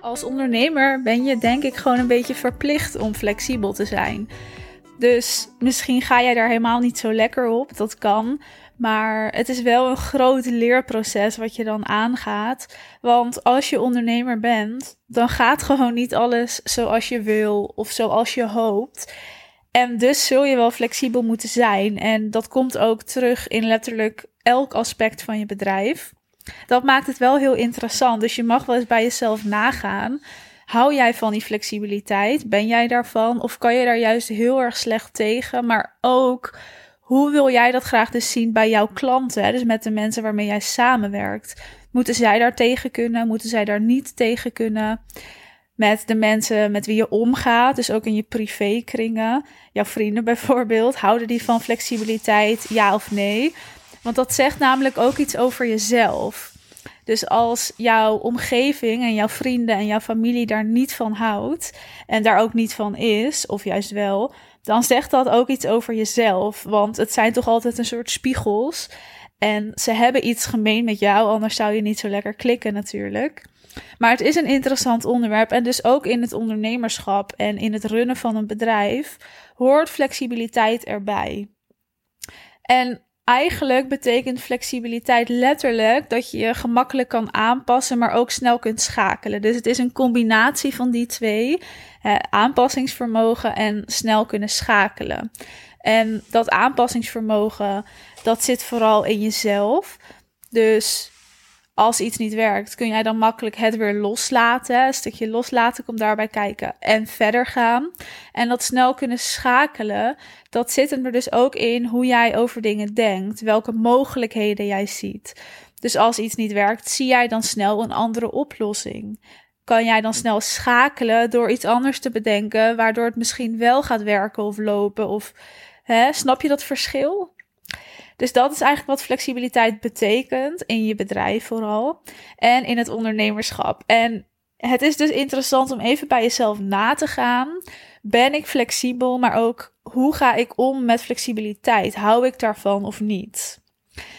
Als ondernemer ben je denk ik gewoon een beetje verplicht om flexibel te zijn. Dus misschien ga jij daar helemaal niet zo lekker op, dat kan. Maar het is wel een groot leerproces wat je dan aangaat. Want als je ondernemer bent, dan gaat gewoon niet alles zoals je wil of zoals je hoopt. En dus zul je wel flexibel moeten zijn. En dat komt ook terug in letterlijk elk aspect van je bedrijf. Dat maakt het wel heel interessant. Dus je mag wel eens bij jezelf nagaan. Hou jij van die flexibiliteit? Ben jij daarvan? Of kan je daar juist heel erg slecht tegen? Maar ook, hoe wil jij dat graag dus zien bij jouw klanten? Dus met de mensen waarmee jij samenwerkt. Moeten zij daar tegen kunnen? Moeten zij daar niet tegen kunnen? Met de mensen met wie je omgaat, dus ook in je privékringen. Jouw vrienden bijvoorbeeld, houden die van flexibiliteit, ja of nee? Want dat zegt namelijk ook iets over jezelf. Dus als jouw omgeving en jouw vrienden en jouw familie daar niet van houdt en daar ook niet van is, of juist wel, dan zegt dat ook iets over jezelf. Want het zijn toch altijd een soort spiegels. En ze hebben iets gemeen met jou, anders zou je niet zo lekker klikken natuurlijk. Maar het is een interessant onderwerp en dus ook in het ondernemerschap en in het runnen van een bedrijf hoort flexibiliteit erbij. En Eigenlijk betekent flexibiliteit letterlijk dat je je gemakkelijk kan aanpassen, maar ook snel kunt schakelen. Dus het is een combinatie van die twee: aanpassingsvermogen en snel kunnen schakelen. En dat aanpassingsvermogen, dat zit vooral in jezelf. Dus als iets niet werkt, kun jij dan makkelijk het weer loslaten. Een stukje loslaten, kom daarbij kijken en verder gaan. En dat snel kunnen schakelen, dat zit er dus ook in hoe jij over dingen denkt, welke mogelijkheden jij ziet. Dus als iets niet werkt, zie jij dan snel een andere oplossing. Kan jij dan snel schakelen door iets anders te bedenken, waardoor het misschien wel gaat werken of lopen? Of hè, snap je dat verschil? Dus dat is eigenlijk wat flexibiliteit betekent in je bedrijf vooral en in het ondernemerschap. En het is dus interessant om even bij jezelf na te gaan. Ben ik flexibel, maar ook hoe ga ik om met flexibiliteit? Hou ik daarvan of niet?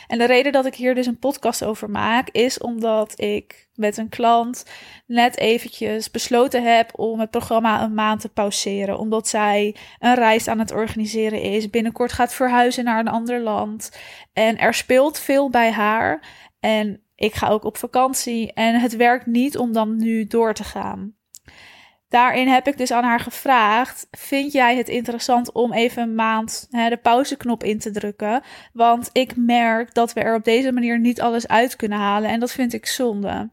En de reden dat ik hier dus een podcast over maak, is omdat ik met een klant net eventjes besloten heb om het programma een maand te pauzeren. Omdat zij een reis aan het organiseren is, binnenkort gaat verhuizen naar een ander land. En er speelt veel bij haar. En ik ga ook op vakantie en het werkt niet om dan nu door te gaan. Daarin heb ik dus aan haar gevraagd: Vind jij het interessant om even een maand hè, de pauzeknop in te drukken? Want ik merk dat we er op deze manier niet alles uit kunnen halen en dat vind ik zonde.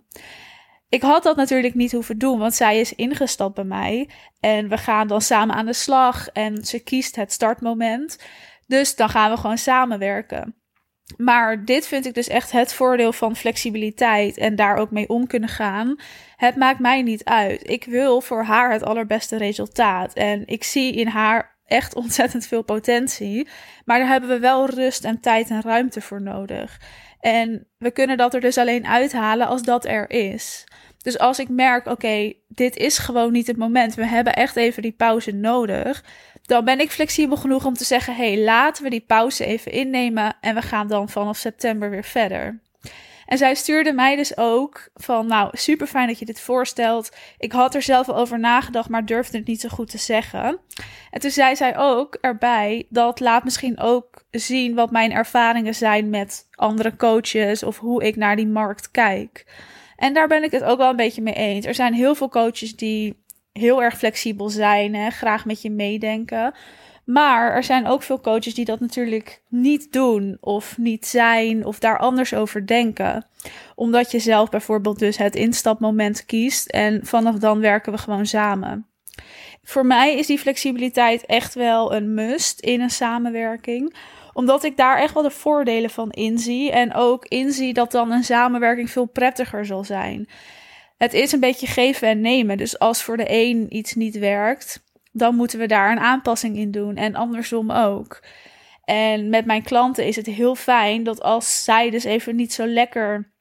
Ik had dat natuurlijk niet hoeven doen, want zij is ingestapt bij mij en we gaan dan samen aan de slag en ze kiest het startmoment. Dus dan gaan we gewoon samenwerken. Maar dit vind ik dus echt het voordeel van flexibiliteit en daar ook mee om kunnen gaan. Het maakt mij niet uit. Ik wil voor haar het allerbeste resultaat. En ik zie in haar echt ontzettend veel potentie. Maar daar hebben we wel rust en tijd en ruimte voor nodig. En we kunnen dat er dus alleen uithalen als dat er is. Dus als ik merk, oké, dit is gewoon niet het moment. We hebben echt even die pauze nodig dan ben ik flexibel genoeg om te zeggen: hey, laten we die pauze even innemen en we gaan dan vanaf september weer verder. En zij stuurde mij dus ook van, nou, super fijn dat je dit voorstelt. Ik had er zelf over nagedacht, maar durfde het niet zo goed te zeggen. En toen zei zij ook erbij, dat laat misschien ook zien wat mijn ervaringen zijn met andere coaches of hoe ik naar die markt kijk. En daar ben ik het ook wel een beetje mee eens. Er zijn heel veel coaches die heel erg flexibel zijn, hè, graag met je meedenken. Maar er zijn ook veel coaches die dat natuurlijk niet doen of niet zijn of daar anders over denken. Omdat je zelf bijvoorbeeld dus het instapmoment kiest en vanaf dan werken we gewoon samen. Voor mij is die flexibiliteit echt wel een must in een samenwerking omdat ik daar echt wel de voordelen van inzie. En ook inzie dat dan een samenwerking veel prettiger zal zijn het is een beetje geven en nemen. Dus als voor de een iets niet werkt, dan moeten we daar een aanpassing in doen. En andersom ook. En met mijn klanten is het heel fijn dat als zij dus even niet zo lekker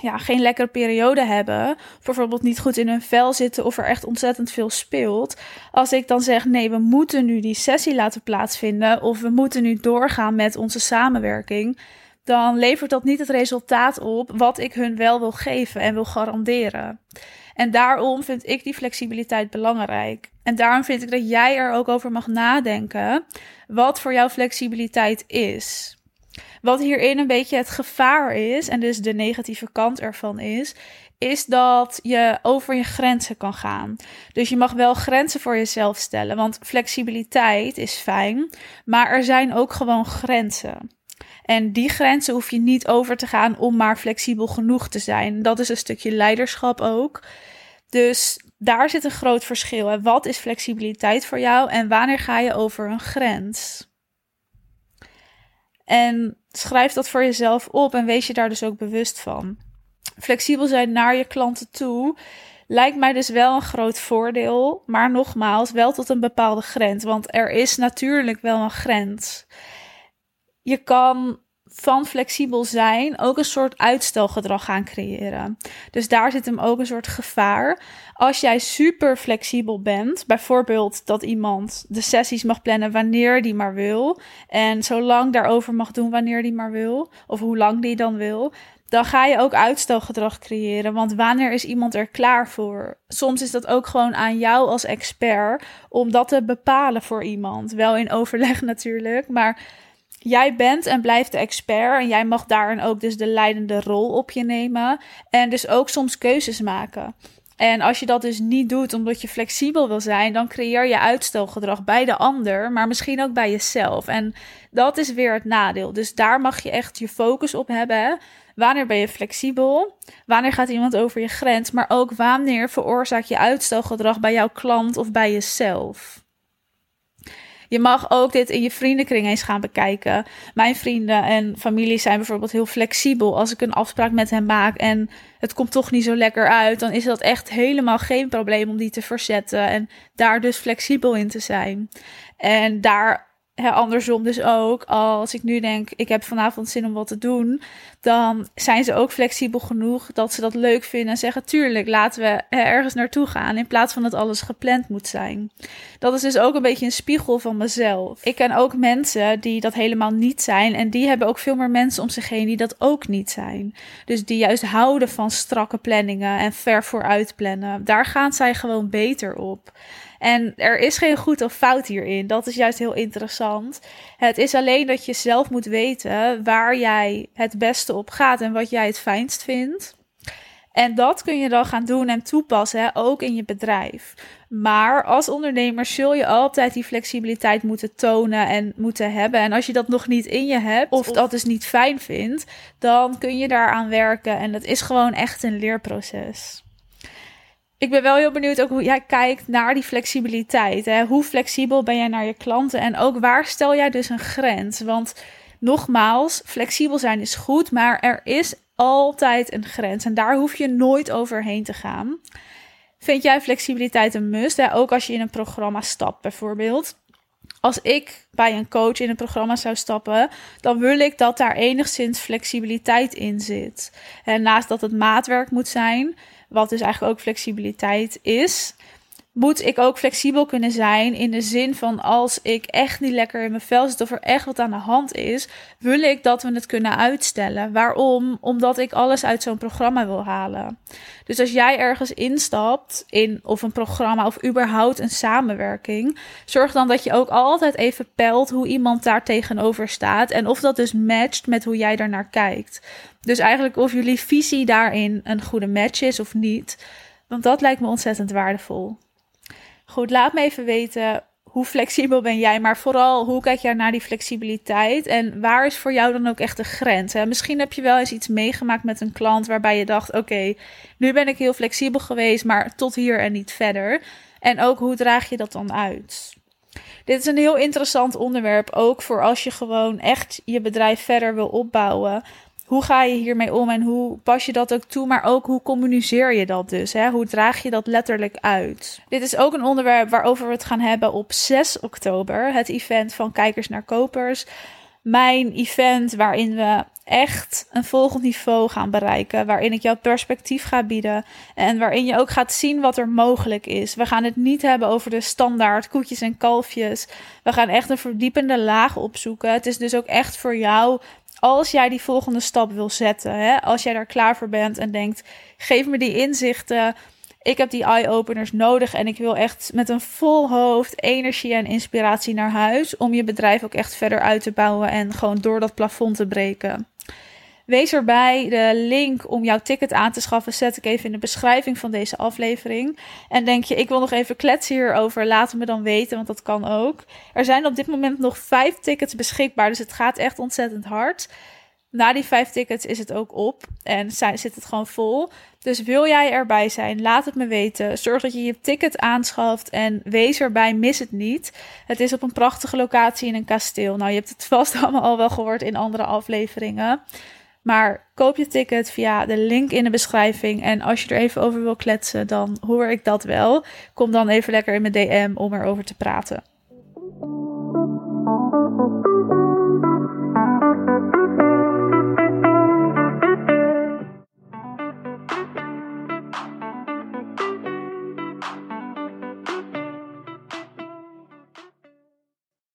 ja, geen lekkere periode hebben, bijvoorbeeld niet goed in hun vel zitten of er echt ontzettend veel speelt, als ik dan zeg nee, we moeten nu die sessie laten plaatsvinden of we moeten nu doorgaan met onze samenwerking, dan levert dat niet het resultaat op wat ik hun wel wil geven en wil garanderen. En daarom vind ik die flexibiliteit belangrijk. En daarom vind ik dat jij er ook over mag nadenken wat voor jou flexibiliteit is. Wat hierin een beetje het gevaar is, en dus de negatieve kant ervan is, is dat je over je grenzen kan gaan. Dus je mag wel grenzen voor jezelf stellen, want flexibiliteit is fijn, maar er zijn ook gewoon grenzen. En die grenzen hoef je niet over te gaan om maar flexibel genoeg te zijn. Dat is een stukje leiderschap ook. Dus daar zit een groot verschil. Wat is flexibiliteit voor jou en wanneer ga je over een grens? En schrijf dat voor jezelf op en wees je daar dus ook bewust van. Flexibel zijn naar je klanten toe lijkt mij dus wel een groot voordeel, maar nogmaals, wel tot een bepaalde grens. Want er is natuurlijk wel een grens. Je kan van flexibel zijn ook een soort uitstelgedrag gaan creëren. Dus daar zit hem ook een soort gevaar. Als jij super flexibel bent, bijvoorbeeld dat iemand de sessies mag plannen wanneer die maar wil en zolang daarover mag doen wanneer die maar wil, of hoe lang die dan wil, dan ga je ook uitstelgedrag creëren. Want wanneer is iemand er klaar voor? Soms is dat ook gewoon aan jou als expert om dat te bepalen voor iemand. Wel in overleg natuurlijk, maar jij bent en blijft de expert en jij mag daarin ook dus de leidende rol op je nemen en dus ook soms keuzes maken. En als je dat dus niet doet omdat je flexibel wil zijn, dan creëer je uitstelgedrag bij de ander, maar misschien ook bij jezelf. En dat is weer het nadeel. Dus daar mag je echt je focus op hebben. Wanneer ben je flexibel? Wanneer gaat iemand over je grens? Maar ook wanneer veroorzaak je uitstelgedrag bij jouw klant of bij jezelf? Je mag ook dit in je vriendenkring eens gaan bekijken. Mijn vrienden en familie zijn bijvoorbeeld heel flexibel. Als ik een afspraak met hen maak en het komt toch niet zo lekker uit, dan is dat echt helemaal geen probleem om die te verzetten en daar dus flexibel in te zijn. En daar andersom dus ook, als ik nu denk, ik heb vanavond zin om wat te doen, dan zijn ze ook flexibel genoeg dat ze dat leuk vinden en zeggen, tuurlijk, laten we ergens naartoe gaan, in plaats van dat alles gepland moet zijn. Dat is dus ook een beetje een spiegel van mezelf. Ik ken ook mensen die dat helemaal niet zijn en die hebben ook veel meer mensen om zich heen die dat ook niet zijn. Dus die juist houden van strakke planningen en ver vooruit plannen. Daar gaan zij gewoon beter op. En er is geen goed of fout hierin. Dat is juist heel interessant. Het is alleen dat je zelf moet weten waar jij het beste op gaat en wat jij het fijnst vindt. En dat kun je dan gaan doen en toepassen, hè, ook in je bedrijf. Maar als ondernemer zul je altijd die flexibiliteit moeten tonen en moeten hebben. En als je dat nog niet in je hebt, of, of dat dus niet fijn vindt, dan kun je daaraan werken. En dat is gewoon echt een leerproces ik ben wel heel benieuwd ook hoe jij kijkt naar die flexibiliteit. Hè? Hoe flexibel ben jij naar je klanten? En ook waar stel jij dus een grens? Want nogmaals, flexibel zijn is goed, maar er is altijd een grens. En daar hoef je nooit overheen te gaan. Vind jij flexibiliteit een must? Hè? Ook als je in een programma stapt, bijvoorbeeld. Als ik bij een coach in een programma zou stappen, dan wil ik dat daar enigszins flexibiliteit in zit. En naast dat het maatwerk moet zijn, wat dus eigenlijk ook flexibiliteit is, moet ik ook flexibel kunnen zijn in de zin van als ik echt niet lekker in mijn vel zit of er echt wat aan de hand is, wil ik dat we het kunnen uitstellen. Waarom? Omdat ik alles uit zo'n programma wil halen. Dus als jij ergens instapt in of een programma of überhaupt een samenwerking, zorg dan dat je ook altijd even pelt hoe iemand daar tegenover staat en of dat dus matcht met hoe jij daarnaar kijkt. Dus eigenlijk of jullie visie daarin een goede match is of niet. Want dat lijkt me ontzettend waardevol. Goed, laat me even weten hoe flexibel ben jij, maar vooral hoe kijk jij naar die flexibiliteit en waar is voor jou dan ook echt de grens? Hè? Misschien heb je wel eens iets meegemaakt met een klant waarbij je dacht: oké, nu ben ik heel flexibel geweest, maar tot hier en niet verder. En ook hoe draag je dat dan uit? Dit is een heel interessant onderwerp, ook voor als je gewoon echt je bedrijf verder wil opbouwen hoe ga je hiermee om en hoe pas je dat ook toe, maar ook hoe communiceer je dat dus? Hè? Hoe draag je dat letterlijk uit? Dit is ook een onderwerp waarover we het gaan hebben op 6 oktober, het event van Kijkers naar Kopers. mijn event waarin we echt een volgend niveau gaan bereiken. Waarin ik jouw perspectief ga bieden. En waarin je ook gaat zien wat er mogelijk is. We gaan het niet hebben over de standaard koetjes en kalfjes. We gaan echt een verdiepende laag opzoeken. Het is dus ook echt voor jou. Als jij die volgende stap wil zetten, hè? als jij daar klaar voor bent en denkt: geef me die inzichten, ik heb die eye-openers nodig en ik wil echt met een vol hoofd energie en inspiratie naar huis om je bedrijf ook echt verder uit te bouwen en gewoon door dat plafond te breken. Wees erbij. De link om jouw ticket aan te schaffen zet ik even in de beschrijving van deze aflevering. En denk je, ik wil nog even kletsen hierover, laat het me dan weten, want dat kan ook. Er zijn op dit moment nog vijf tickets beschikbaar, dus het gaat echt ontzettend hard. Na die vijf tickets is het ook op en zit het gewoon vol. Dus wil jij erbij zijn, laat het me weten. Zorg dat je je ticket aanschaft en wees erbij, mis het niet. Het is op een prachtige locatie in een kasteel. Nou, je hebt het vast allemaal al wel gehoord in andere afleveringen. Maar koop je ticket via de link in de beschrijving. En als je er even over wil kletsen, dan hoor ik dat wel. Kom dan even lekker in mijn DM om erover te praten.